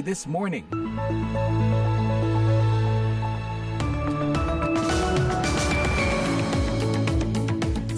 This Morning.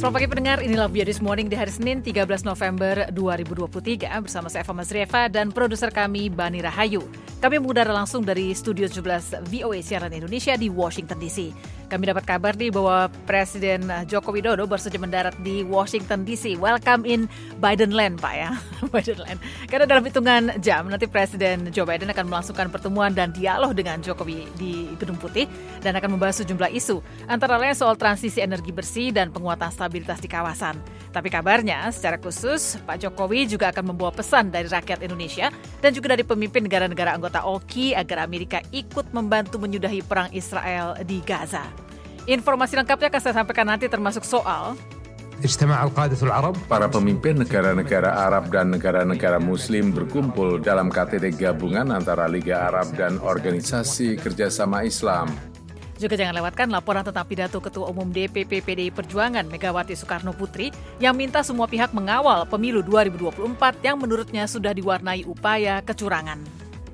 Selamat pagi pendengar, inilah VOA This Morning di hari Senin 13 November 2023 bersama saya Eva Masrieva dan produser kami Bani Rahayu. Kami mengudara langsung dari Studio 17 VOA Siaran Indonesia di Washington DC. Kami dapat kabar nih bahwa Presiden Joko Widodo baru saja mendarat di Washington DC. Welcome in Biden Land, Pak ya. Biden Land. Karena dalam hitungan jam nanti Presiden Joe Biden akan melangsungkan pertemuan dan dialog dengan Jokowi di Gedung Putih dan akan membahas sejumlah isu, antara lain soal transisi energi bersih dan penguatan stabilitas di kawasan. Tapi kabarnya, secara khusus, Pak Jokowi juga akan membawa pesan dari rakyat Indonesia dan juga dari pemimpin negara-negara anggota OKI agar Amerika ikut membantu menyudahi perang Israel di Gaza. Informasi lengkapnya akan saya sampaikan nanti termasuk soal Para pemimpin negara-negara Arab dan negara-negara Muslim berkumpul dalam KTT gabungan antara Liga Arab dan Organisasi Kerjasama Islam. Juga jangan lewatkan laporan tentang pidato Ketua Umum DPP PDI Perjuangan Megawati Soekarno Putri yang minta semua pihak mengawal pemilu 2024 yang menurutnya sudah diwarnai upaya kecurangan.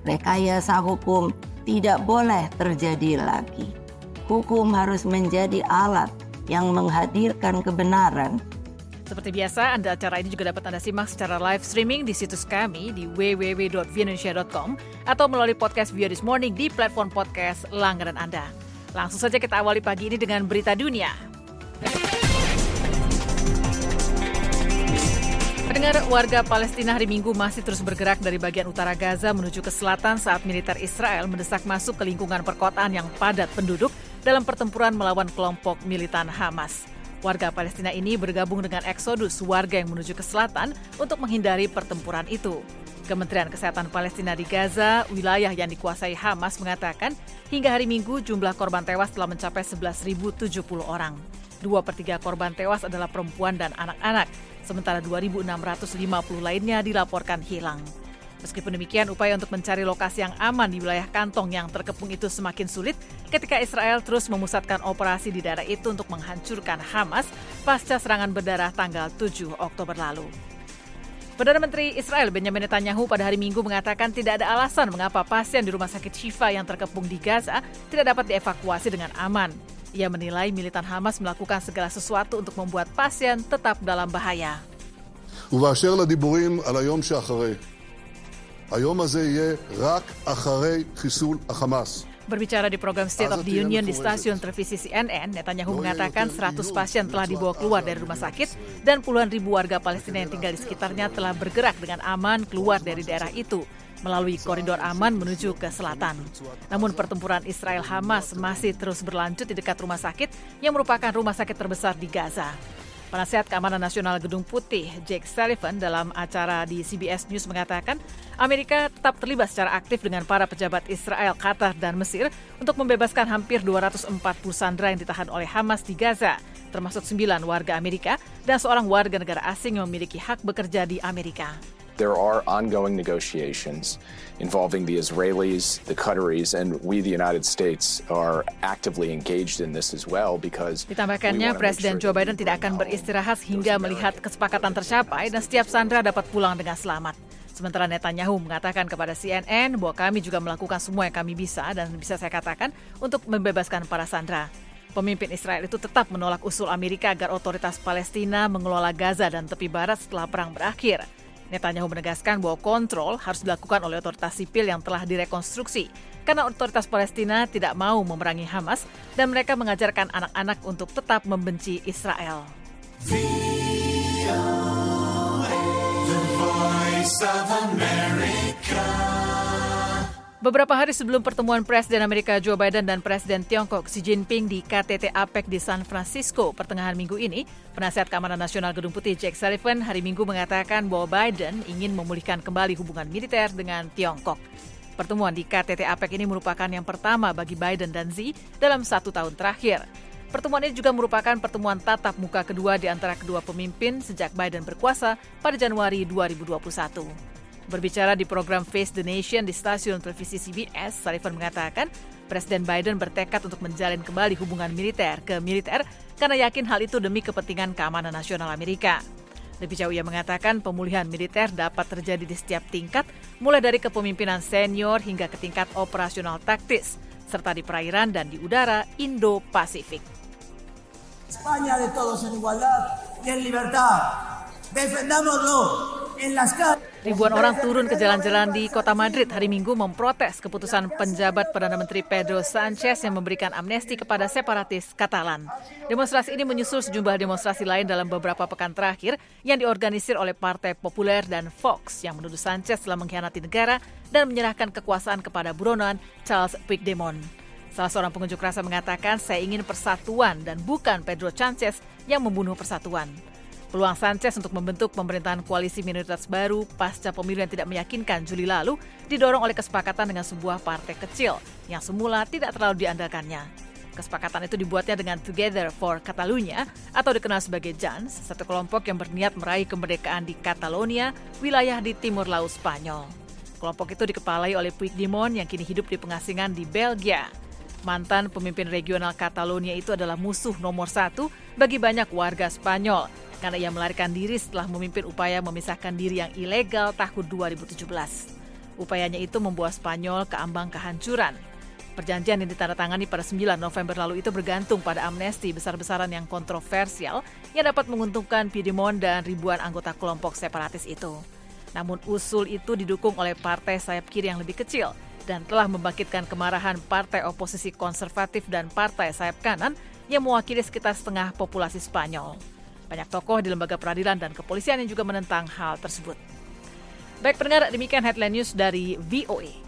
Rekayasa hukum tidak boleh terjadi lagi. Hukum harus menjadi alat yang menghadirkan kebenaran. Seperti biasa, Anda acara ini juga dapat Anda simak secara live streaming di situs kami di www.vienindonesia.com atau melalui podcast Via This Morning di platform podcast langganan Anda. Langsung saja kita awali pagi ini dengan berita dunia. Pendengar warga Palestina hari Minggu masih terus bergerak dari bagian utara Gaza menuju ke selatan saat militer Israel mendesak masuk ke lingkungan perkotaan yang padat penduduk dalam pertempuran melawan kelompok militan Hamas. Warga Palestina ini bergabung dengan eksodus warga yang menuju ke selatan untuk menghindari pertempuran itu. Kementerian Kesehatan Palestina di Gaza, wilayah yang dikuasai Hamas, mengatakan hingga hari Minggu jumlah korban tewas telah mencapai 11.070 orang. Dua per tiga korban tewas adalah perempuan dan anak-anak, sementara 2.650 lainnya dilaporkan hilang. Meskipun demikian, upaya untuk mencari lokasi yang aman di wilayah kantong yang terkepung itu semakin sulit ketika Israel terus memusatkan operasi di daerah itu untuk menghancurkan Hamas pasca serangan berdarah tanggal 7 Oktober lalu. Perdana Menteri Israel Benjamin Netanyahu pada hari Minggu mengatakan tidak ada alasan mengapa pasien di rumah sakit Shifa yang terkepung di Gaza tidak dapat dievakuasi dengan aman. Ia menilai militan Hamas melakukan segala sesuatu untuk membuat pasien tetap dalam bahaya. ובאשר לדיבורים על היום שאחרי, היום הזה יהיה רק אחרי חיסול החמאס. Berbicara di program State of the Union di stasiun televisi CNN, Netanyahu mengatakan 100 pasien telah dibawa keluar dari rumah sakit dan puluhan ribu warga Palestina yang tinggal di sekitarnya telah bergerak dengan aman keluar dari daerah itu melalui koridor aman menuju ke selatan. Namun pertempuran Israel-Hamas masih terus berlanjut di dekat rumah sakit yang merupakan rumah sakit terbesar di Gaza. Penasihat Keamanan Nasional Gedung Putih, Jake Sullivan, dalam acara di CBS News mengatakan Amerika tetap terlibat secara aktif dengan para pejabat Israel, Qatar, dan Mesir untuk membebaskan hampir 240 sandera yang ditahan oleh Hamas di Gaza, termasuk sembilan warga Amerika dan seorang warga negara asing yang memiliki hak bekerja di Amerika. There are ongoing negotiations involving the Israelis, the Qataris, and we, the United States, are actively engaged in this as well because Ditambahkannya, Presiden Joe Biden tidak akan beristirahat hingga melihat kesepakatan tercapai dan setiap sandera dapat pulang dengan selamat. Sementara Netanyahu mengatakan kepada CNN bahwa kami juga melakukan semua yang kami bisa dan bisa saya katakan untuk membebaskan para sandera. Pemimpin Israel itu tetap menolak usul Amerika agar otoritas Palestina mengelola Gaza dan tepi barat setelah perang berakhir. Netanyahu menegaskan bahwa kontrol harus dilakukan oleh otoritas sipil yang telah direkonstruksi karena otoritas Palestina tidak mau memerangi Hamas dan mereka mengajarkan anak-anak untuk tetap membenci Israel. Beberapa hari sebelum pertemuan Presiden Amerika Joe Biden dan Presiden Tiongkok Xi Jinping di KTT APEC di San Francisco pertengahan minggu ini, penasihat keamanan nasional Gedung Putih Jake Sullivan hari Minggu mengatakan bahwa Biden ingin memulihkan kembali hubungan militer dengan Tiongkok. Pertemuan di KTT APEC ini merupakan yang pertama bagi Biden dan Xi dalam satu tahun terakhir. Pertemuan ini juga merupakan pertemuan tatap muka kedua di antara kedua pemimpin sejak Biden berkuasa pada Januari 2021. Berbicara di program Face the Nation di stasiun televisi CBS, Sullivan mengatakan Presiden Biden bertekad untuk menjalin kembali hubungan militer ke militer karena yakin hal itu demi kepentingan keamanan nasional Amerika. Lebih jauh ia mengatakan pemulihan militer dapat terjadi di setiap tingkat, mulai dari kepemimpinan senior hingga ke tingkat operasional taktis, serta di perairan dan di udara Indo-Pasifik. España de todos en igualdad y en libertad. Defendámoslo Ribuan orang turun ke jalan-jalan di kota Madrid hari Minggu memprotes keputusan penjabat Perdana Menteri Pedro Sanchez yang memberikan amnesti kepada separatis Katalan. Demonstrasi ini menyusul sejumlah demonstrasi lain dalam beberapa pekan terakhir yang diorganisir oleh Partai Populer dan Fox yang menuduh Sanchez telah mengkhianati negara dan menyerahkan kekuasaan kepada buronan Charles Puigdemont. Salah seorang pengunjuk rasa mengatakan, saya ingin persatuan dan bukan Pedro Sanchez yang membunuh persatuan. Peluang Sanchez untuk membentuk pemerintahan koalisi minoritas baru pasca pemilu yang tidak meyakinkan Juli lalu didorong oleh kesepakatan dengan sebuah partai kecil yang semula tidak terlalu diandalkannya. Kesepakatan itu dibuatnya dengan Together for Catalunya atau dikenal sebagai JANS, satu kelompok yang berniat meraih kemerdekaan di Catalonia, wilayah di timur laut Spanyol. Kelompok itu dikepalai oleh Puigdemont yang kini hidup di pengasingan di Belgia. Mantan pemimpin regional Catalonia itu adalah musuh nomor satu bagi banyak warga Spanyol karena ia melarikan diri setelah memimpin upaya memisahkan diri yang ilegal tahun 2017. Upayanya itu membuat Spanyol ke ambang kehancuran. Perjanjian yang ditandatangani pada 9 November lalu itu bergantung pada amnesti besar-besaran yang kontroversial yang dapat menguntungkan Piedmont dan ribuan anggota kelompok separatis itu. Namun usul itu didukung oleh partai sayap kiri yang lebih kecil dan telah membangkitkan kemarahan partai oposisi konservatif dan partai sayap kanan yang mewakili sekitar setengah populasi Spanyol. Banyak tokoh di lembaga peradilan dan kepolisian yang juga menentang hal tersebut. Baik pendengar, demikian headline news dari VOA.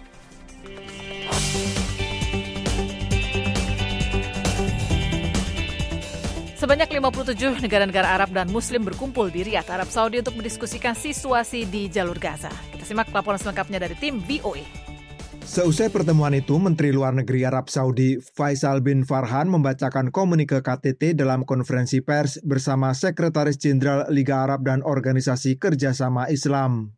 Sebanyak 57 negara-negara Arab dan Muslim berkumpul di Riyadh, Arab Saudi untuk mendiskusikan situasi di jalur Gaza. Kita simak laporan selengkapnya dari tim VOA. Seusai pertemuan itu, Menteri Luar Negeri Arab Saudi Faisal bin Farhan membacakan komunike KTT dalam konferensi pers bersama Sekretaris Jenderal Liga Arab dan Organisasi Kerjasama Islam.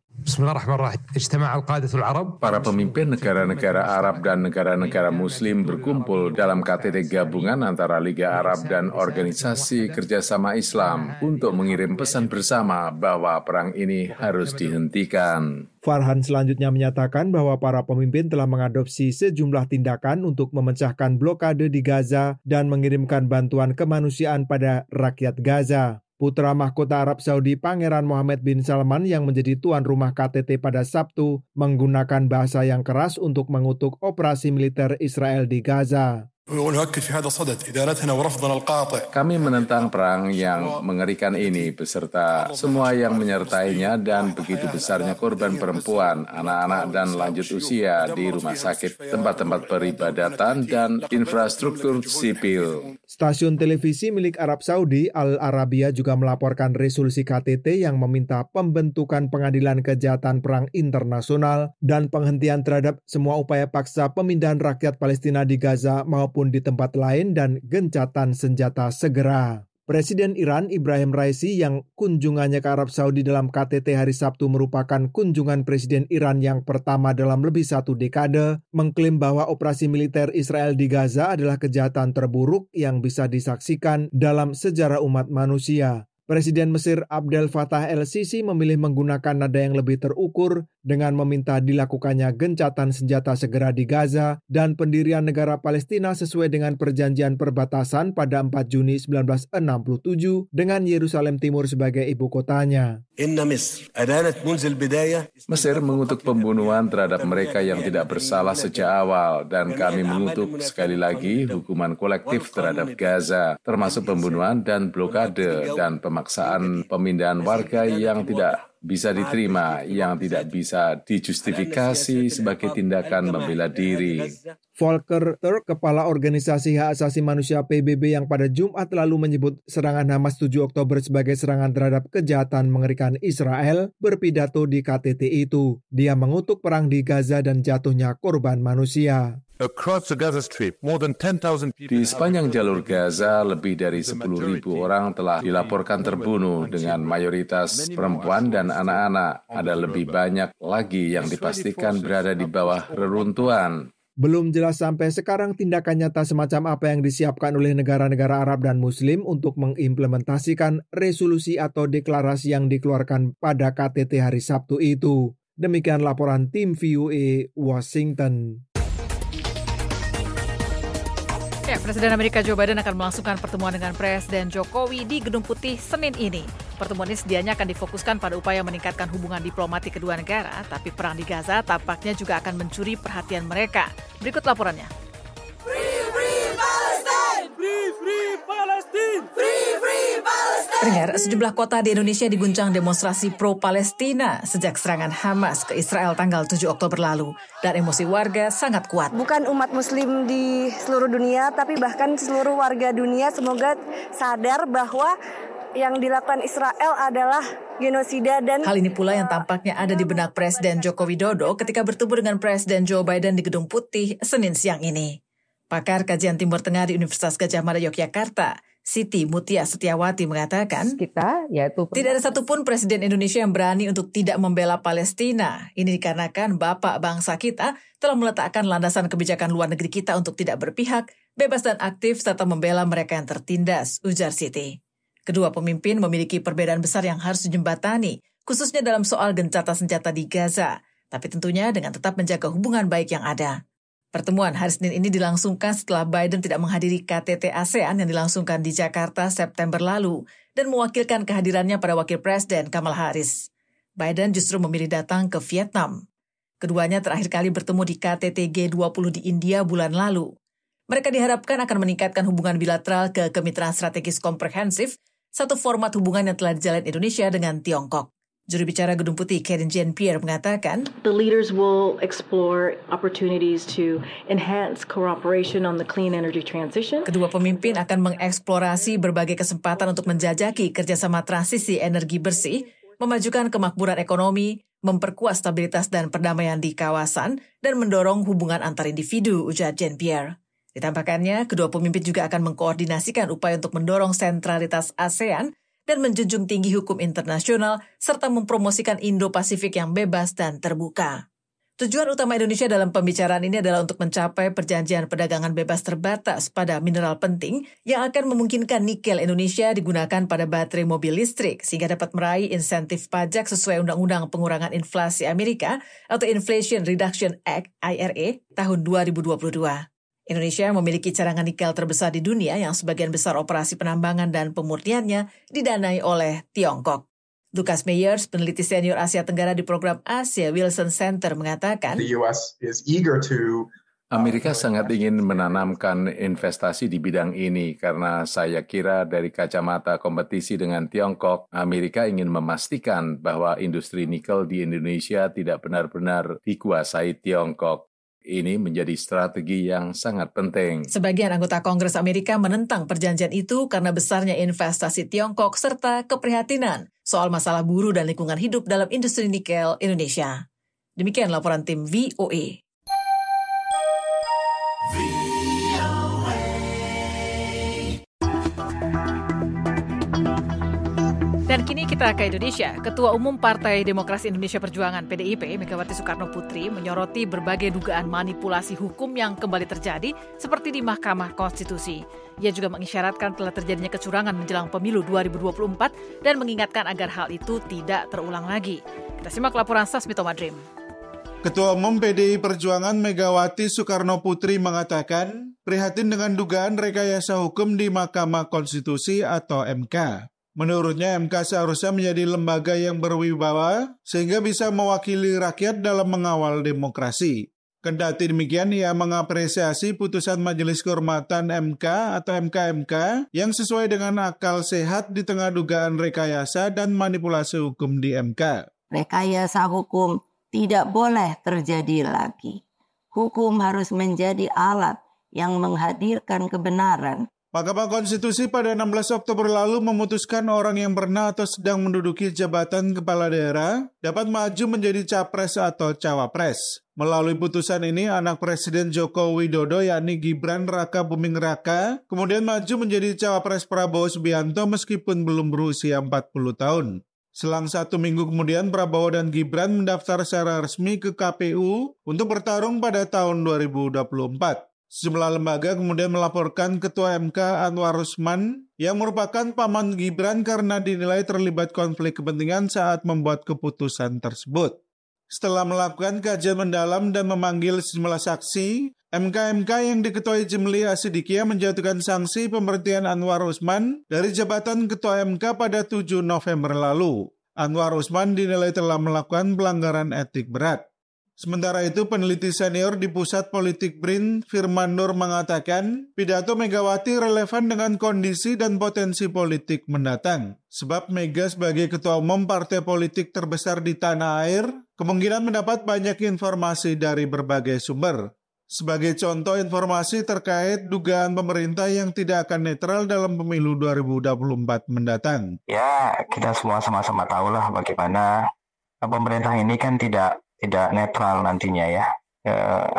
Para pemimpin negara-negara Arab dan negara-negara Muslim berkumpul dalam KTT gabungan antara Liga Arab dan Organisasi Kerjasama Islam untuk mengirim pesan bersama bahwa perang ini harus dihentikan. Farhan selanjutnya menyatakan bahwa para pemimpin telah mengadopsi sejumlah tindakan untuk memecahkan blokade di Gaza dan mengirimkan bantuan kemanusiaan pada rakyat Gaza. Putra mahkota Arab Saudi Pangeran Mohammed bin Salman yang menjadi tuan rumah KTT pada Sabtu menggunakan bahasa yang keras untuk mengutuk operasi militer Israel di Gaza. Kami menentang perang yang mengerikan ini beserta semua yang menyertainya dan begitu besarnya korban perempuan, anak-anak dan lanjut usia di rumah sakit, tempat-tempat peribadatan dan infrastruktur sipil. Stasiun televisi milik Arab Saudi Al Arabia juga melaporkan resolusi KTT yang meminta pembentukan pengadilan kejahatan perang internasional dan penghentian terhadap semua upaya paksa pemindahan rakyat Palestina di Gaza maupun maupun di tempat lain dan gencatan senjata segera. Presiden Iran Ibrahim Raisi yang kunjungannya ke Arab Saudi dalam KTT hari Sabtu merupakan kunjungan Presiden Iran yang pertama dalam lebih satu dekade, mengklaim bahwa operasi militer Israel di Gaza adalah kejahatan terburuk yang bisa disaksikan dalam sejarah umat manusia. Presiden Mesir Abdel Fattah el-Sisi memilih menggunakan nada yang lebih terukur dengan meminta dilakukannya gencatan senjata segera di Gaza dan pendirian negara Palestina sesuai dengan perjanjian perbatasan pada 4 Juni 1967 dengan Yerusalem Timur sebagai ibu kotanya. Mesir mengutuk pembunuhan terhadap mereka yang tidak bersalah sejak awal dan kami mengutuk sekali lagi hukuman kolektif terhadap Gaza, termasuk pembunuhan dan blokade dan pemaksaan pemaksaan pemindahan warga yang tidak bisa diterima, yang tidak bisa dijustifikasi sebagai tindakan membela diri. Volker Turk, kepala organisasi hak asasi manusia PBB yang pada Jumat lalu menyebut serangan Hamas 7 Oktober sebagai serangan terhadap kejahatan mengerikan Israel, berpidato di KTT itu. Dia mengutuk perang di Gaza dan jatuhnya korban manusia. Di sepanjang jalur Gaza, lebih dari 10.000 orang telah dilaporkan terbunuh dengan mayoritas perempuan dan anak-anak. Ada lebih banyak lagi yang dipastikan berada di bawah reruntuhan. Belum jelas sampai sekarang tindakan nyata semacam apa yang disiapkan oleh negara-negara Arab dan Muslim untuk mengimplementasikan resolusi atau deklarasi yang dikeluarkan pada KTT hari Sabtu itu. Demikian laporan tim VOA Washington. Presiden Amerika Joe Biden akan melangsungkan pertemuan dengan Presiden Jokowi di Gedung Putih Senin ini. Pertemuan ini sedianya akan difokuskan pada upaya meningkatkan hubungan diplomatik kedua negara, tapi perang di Gaza tampaknya juga akan mencuri perhatian mereka. Berikut laporannya. Dengar, sejumlah kota di Indonesia diguncang demonstrasi pro-Palestina sejak serangan Hamas ke Israel tanggal 7 Oktober lalu. Dan emosi warga sangat kuat. Bukan umat muslim di seluruh dunia, tapi bahkan seluruh warga dunia semoga sadar bahwa yang dilakukan Israel adalah genosida dan Hal ini pula yang tampaknya ada di benak Presiden Joko Widodo ketika bertemu dengan Presiden Joe Biden di Gedung Putih Senin siang ini. Pakar kajian Timur Tengah di Universitas Gajah Mada Yogyakarta, Siti Mutia Setiawati mengatakan, kita yaitu tidak ada satupun presiden Indonesia yang berani untuk tidak membela Palestina. Ini dikarenakan bapak bangsa kita telah meletakkan landasan kebijakan luar negeri kita untuk tidak berpihak, bebas dan aktif serta membela mereka yang tertindas, ujar Siti. Kedua pemimpin memiliki perbedaan besar yang harus dijembatani, khususnya dalam soal gencatan senjata di Gaza, tapi tentunya dengan tetap menjaga hubungan baik yang ada. Pertemuan hari Senin ini dilangsungkan setelah Biden tidak menghadiri KTT ASEAN yang dilangsungkan di Jakarta September lalu dan mewakilkan kehadirannya pada Wakil Presiden Kamala Harris. Biden justru memilih datang ke Vietnam. Keduanya terakhir kali bertemu di KTT G20 di India bulan lalu. Mereka diharapkan akan meningkatkan hubungan bilateral ke kemitraan strategis komprehensif, satu format hubungan yang telah dijalin Indonesia dengan Tiongkok. Juru bicara Gedung Putih Karen Jean Pierre mengatakan, The leaders will explore opportunities to enhance cooperation on the clean energy transition. Kedua pemimpin akan mengeksplorasi berbagai kesempatan untuk menjajaki kerjasama transisi energi bersih, memajukan kemakmuran ekonomi, memperkuat stabilitas dan perdamaian di kawasan, dan mendorong hubungan antar individu, ujar Jean Pierre. Ditambahkannya, kedua pemimpin juga akan mengkoordinasikan upaya untuk mendorong sentralitas ASEAN dan menjunjung tinggi hukum internasional serta mempromosikan Indo-Pasifik yang bebas dan terbuka. Tujuan utama Indonesia dalam pembicaraan ini adalah untuk mencapai perjanjian perdagangan bebas terbatas pada mineral penting yang akan memungkinkan nikel Indonesia digunakan pada baterai mobil listrik sehingga dapat meraih insentif pajak sesuai Undang-Undang Pengurangan Inflasi Amerika atau Inflation Reduction Act IRA tahun 2022. Indonesia memiliki cadangan nikel terbesar di dunia yang sebagian besar operasi penambangan dan pemurniannya didanai oleh Tiongkok. Lucas Meyers, peneliti senior Asia Tenggara di program Asia Wilson Center mengatakan, Amerika sangat ingin menanamkan investasi di bidang ini karena saya kira dari kacamata kompetisi dengan Tiongkok, Amerika ingin memastikan bahwa industri nikel di Indonesia tidak benar-benar dikuasai Tiongkok. Ini menjadi strategi yang sangat penting. Sebagian anggota Kongres Amerika menentang perjanjian itu karena besarnya investasi Tiongkok serta keprihatinan soal masalah buruh dan lingkungan hidup dalam industri nikel Indonesia. Demikian laporan tim VOA. Kita ke Indonesia. Ketua Umum Partai Demokrasi Indonesia Perjuangan PDIP, Megawati Soekarno Putri, menyoroti berbagai dugaan manipulasi hukum yang kembali terjadi seperti di Mahkamah Konstitusi. Ia juga mengisyaratkan telah terjadinya kecurangan menjelang pemilu 2024 dan mengingatkan agar hal itu tidak terulang lagi. Kita simak laporan Sasmito Madrim. Ketua Umum PDI Perjuangan Megawati Soekarno Putri mengatakan prihatin dengan dugaan rekayasa hukum di Mahkamah Konstitusi atau MK. Menurutnya MK seharusnya menjadi lembaga yang berwibawa sehingga bisa mewakili rakyat dalam mengawal demokrasi. Kendati demikian, ia mengapresiasi putusan Majelis Kehormatan MK atau MKMK yang sesuai dengan akal sehat di tengah dugaan rekayasa dan manipulasi hukum di MK. Rekayasa hukum tidak boleh terjadi lagi. Hukum harus menjadi alat yang menghadirkan kebenaran Mahkamah Konstitusi pada 16 Oktober lalu memutuskan orang yang pernah atau sedang menduduki jabatan kepala daerah dapat maju menjadi capres atau cawapres. Melalui putusan ini, anak Presiden Joko Widodo yakni Gibran Raka Buming Raka kemudian maju menjadi cawapres Prabowo Subianto meskipun belum berusia 40 tahun. Selang satu minggu kemudian Prabowo dan Gibran mendaftar secara resmi ke KPU untuk bertarung pada tahun 2024. Sejumlah lembaga kemudian melaporkan Ketua MK Anwar Usman yang merupakan paman Gibran karena dinilai terlibat konflik kepentingan saat membuat keputusan tersebut. Setelah melakukan kajian mendalam dan memanggil sejumlah saksi, MKMK yang diketuai Jemli Asidikia menjatuhkan sanksi pemberhentian Anwar Usman dari jabatan Ketua MK pada 7 November lalu. Anwar Usman dinilai telah melakukan pelanggaran etik berat. Sementara itu, peneliti senior di Pusat Politik BRIN, Firman Nur mengatakan, pidato Megawati relevan dengan kondisi dan potensi politik mendatang. Sebab Mega sebagai ketua umum partai politik terbesar di tanah air, kemungkinan mendapat banyak informasi dari berbagai sumber sebagai contoh informasi terkait dugaan pemerintah yang tidak akan netral dalam pemilu 2024 mendatang. Ya, kita semua sama-sama tahu lah bagaimana pemerintah ini kan tidak tidak netral nantinya ya. E,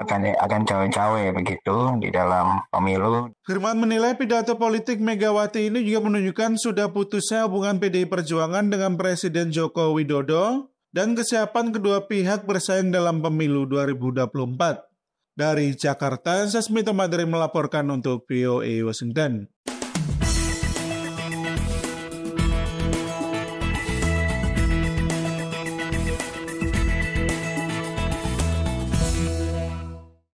akan akan cawe-cawe begitu di dalam pemilu. Firman menilai pidato politik Megawati ini juga menunjukkan sudah putusnya hubungan PDI Perjuangan dengan Presiden Joko Widodo dan kesiapan kedua pihak bersaing dalam pemilu 2024. Dari Jakarta, Sasmito Madri melaporkan untuk VOA Washington.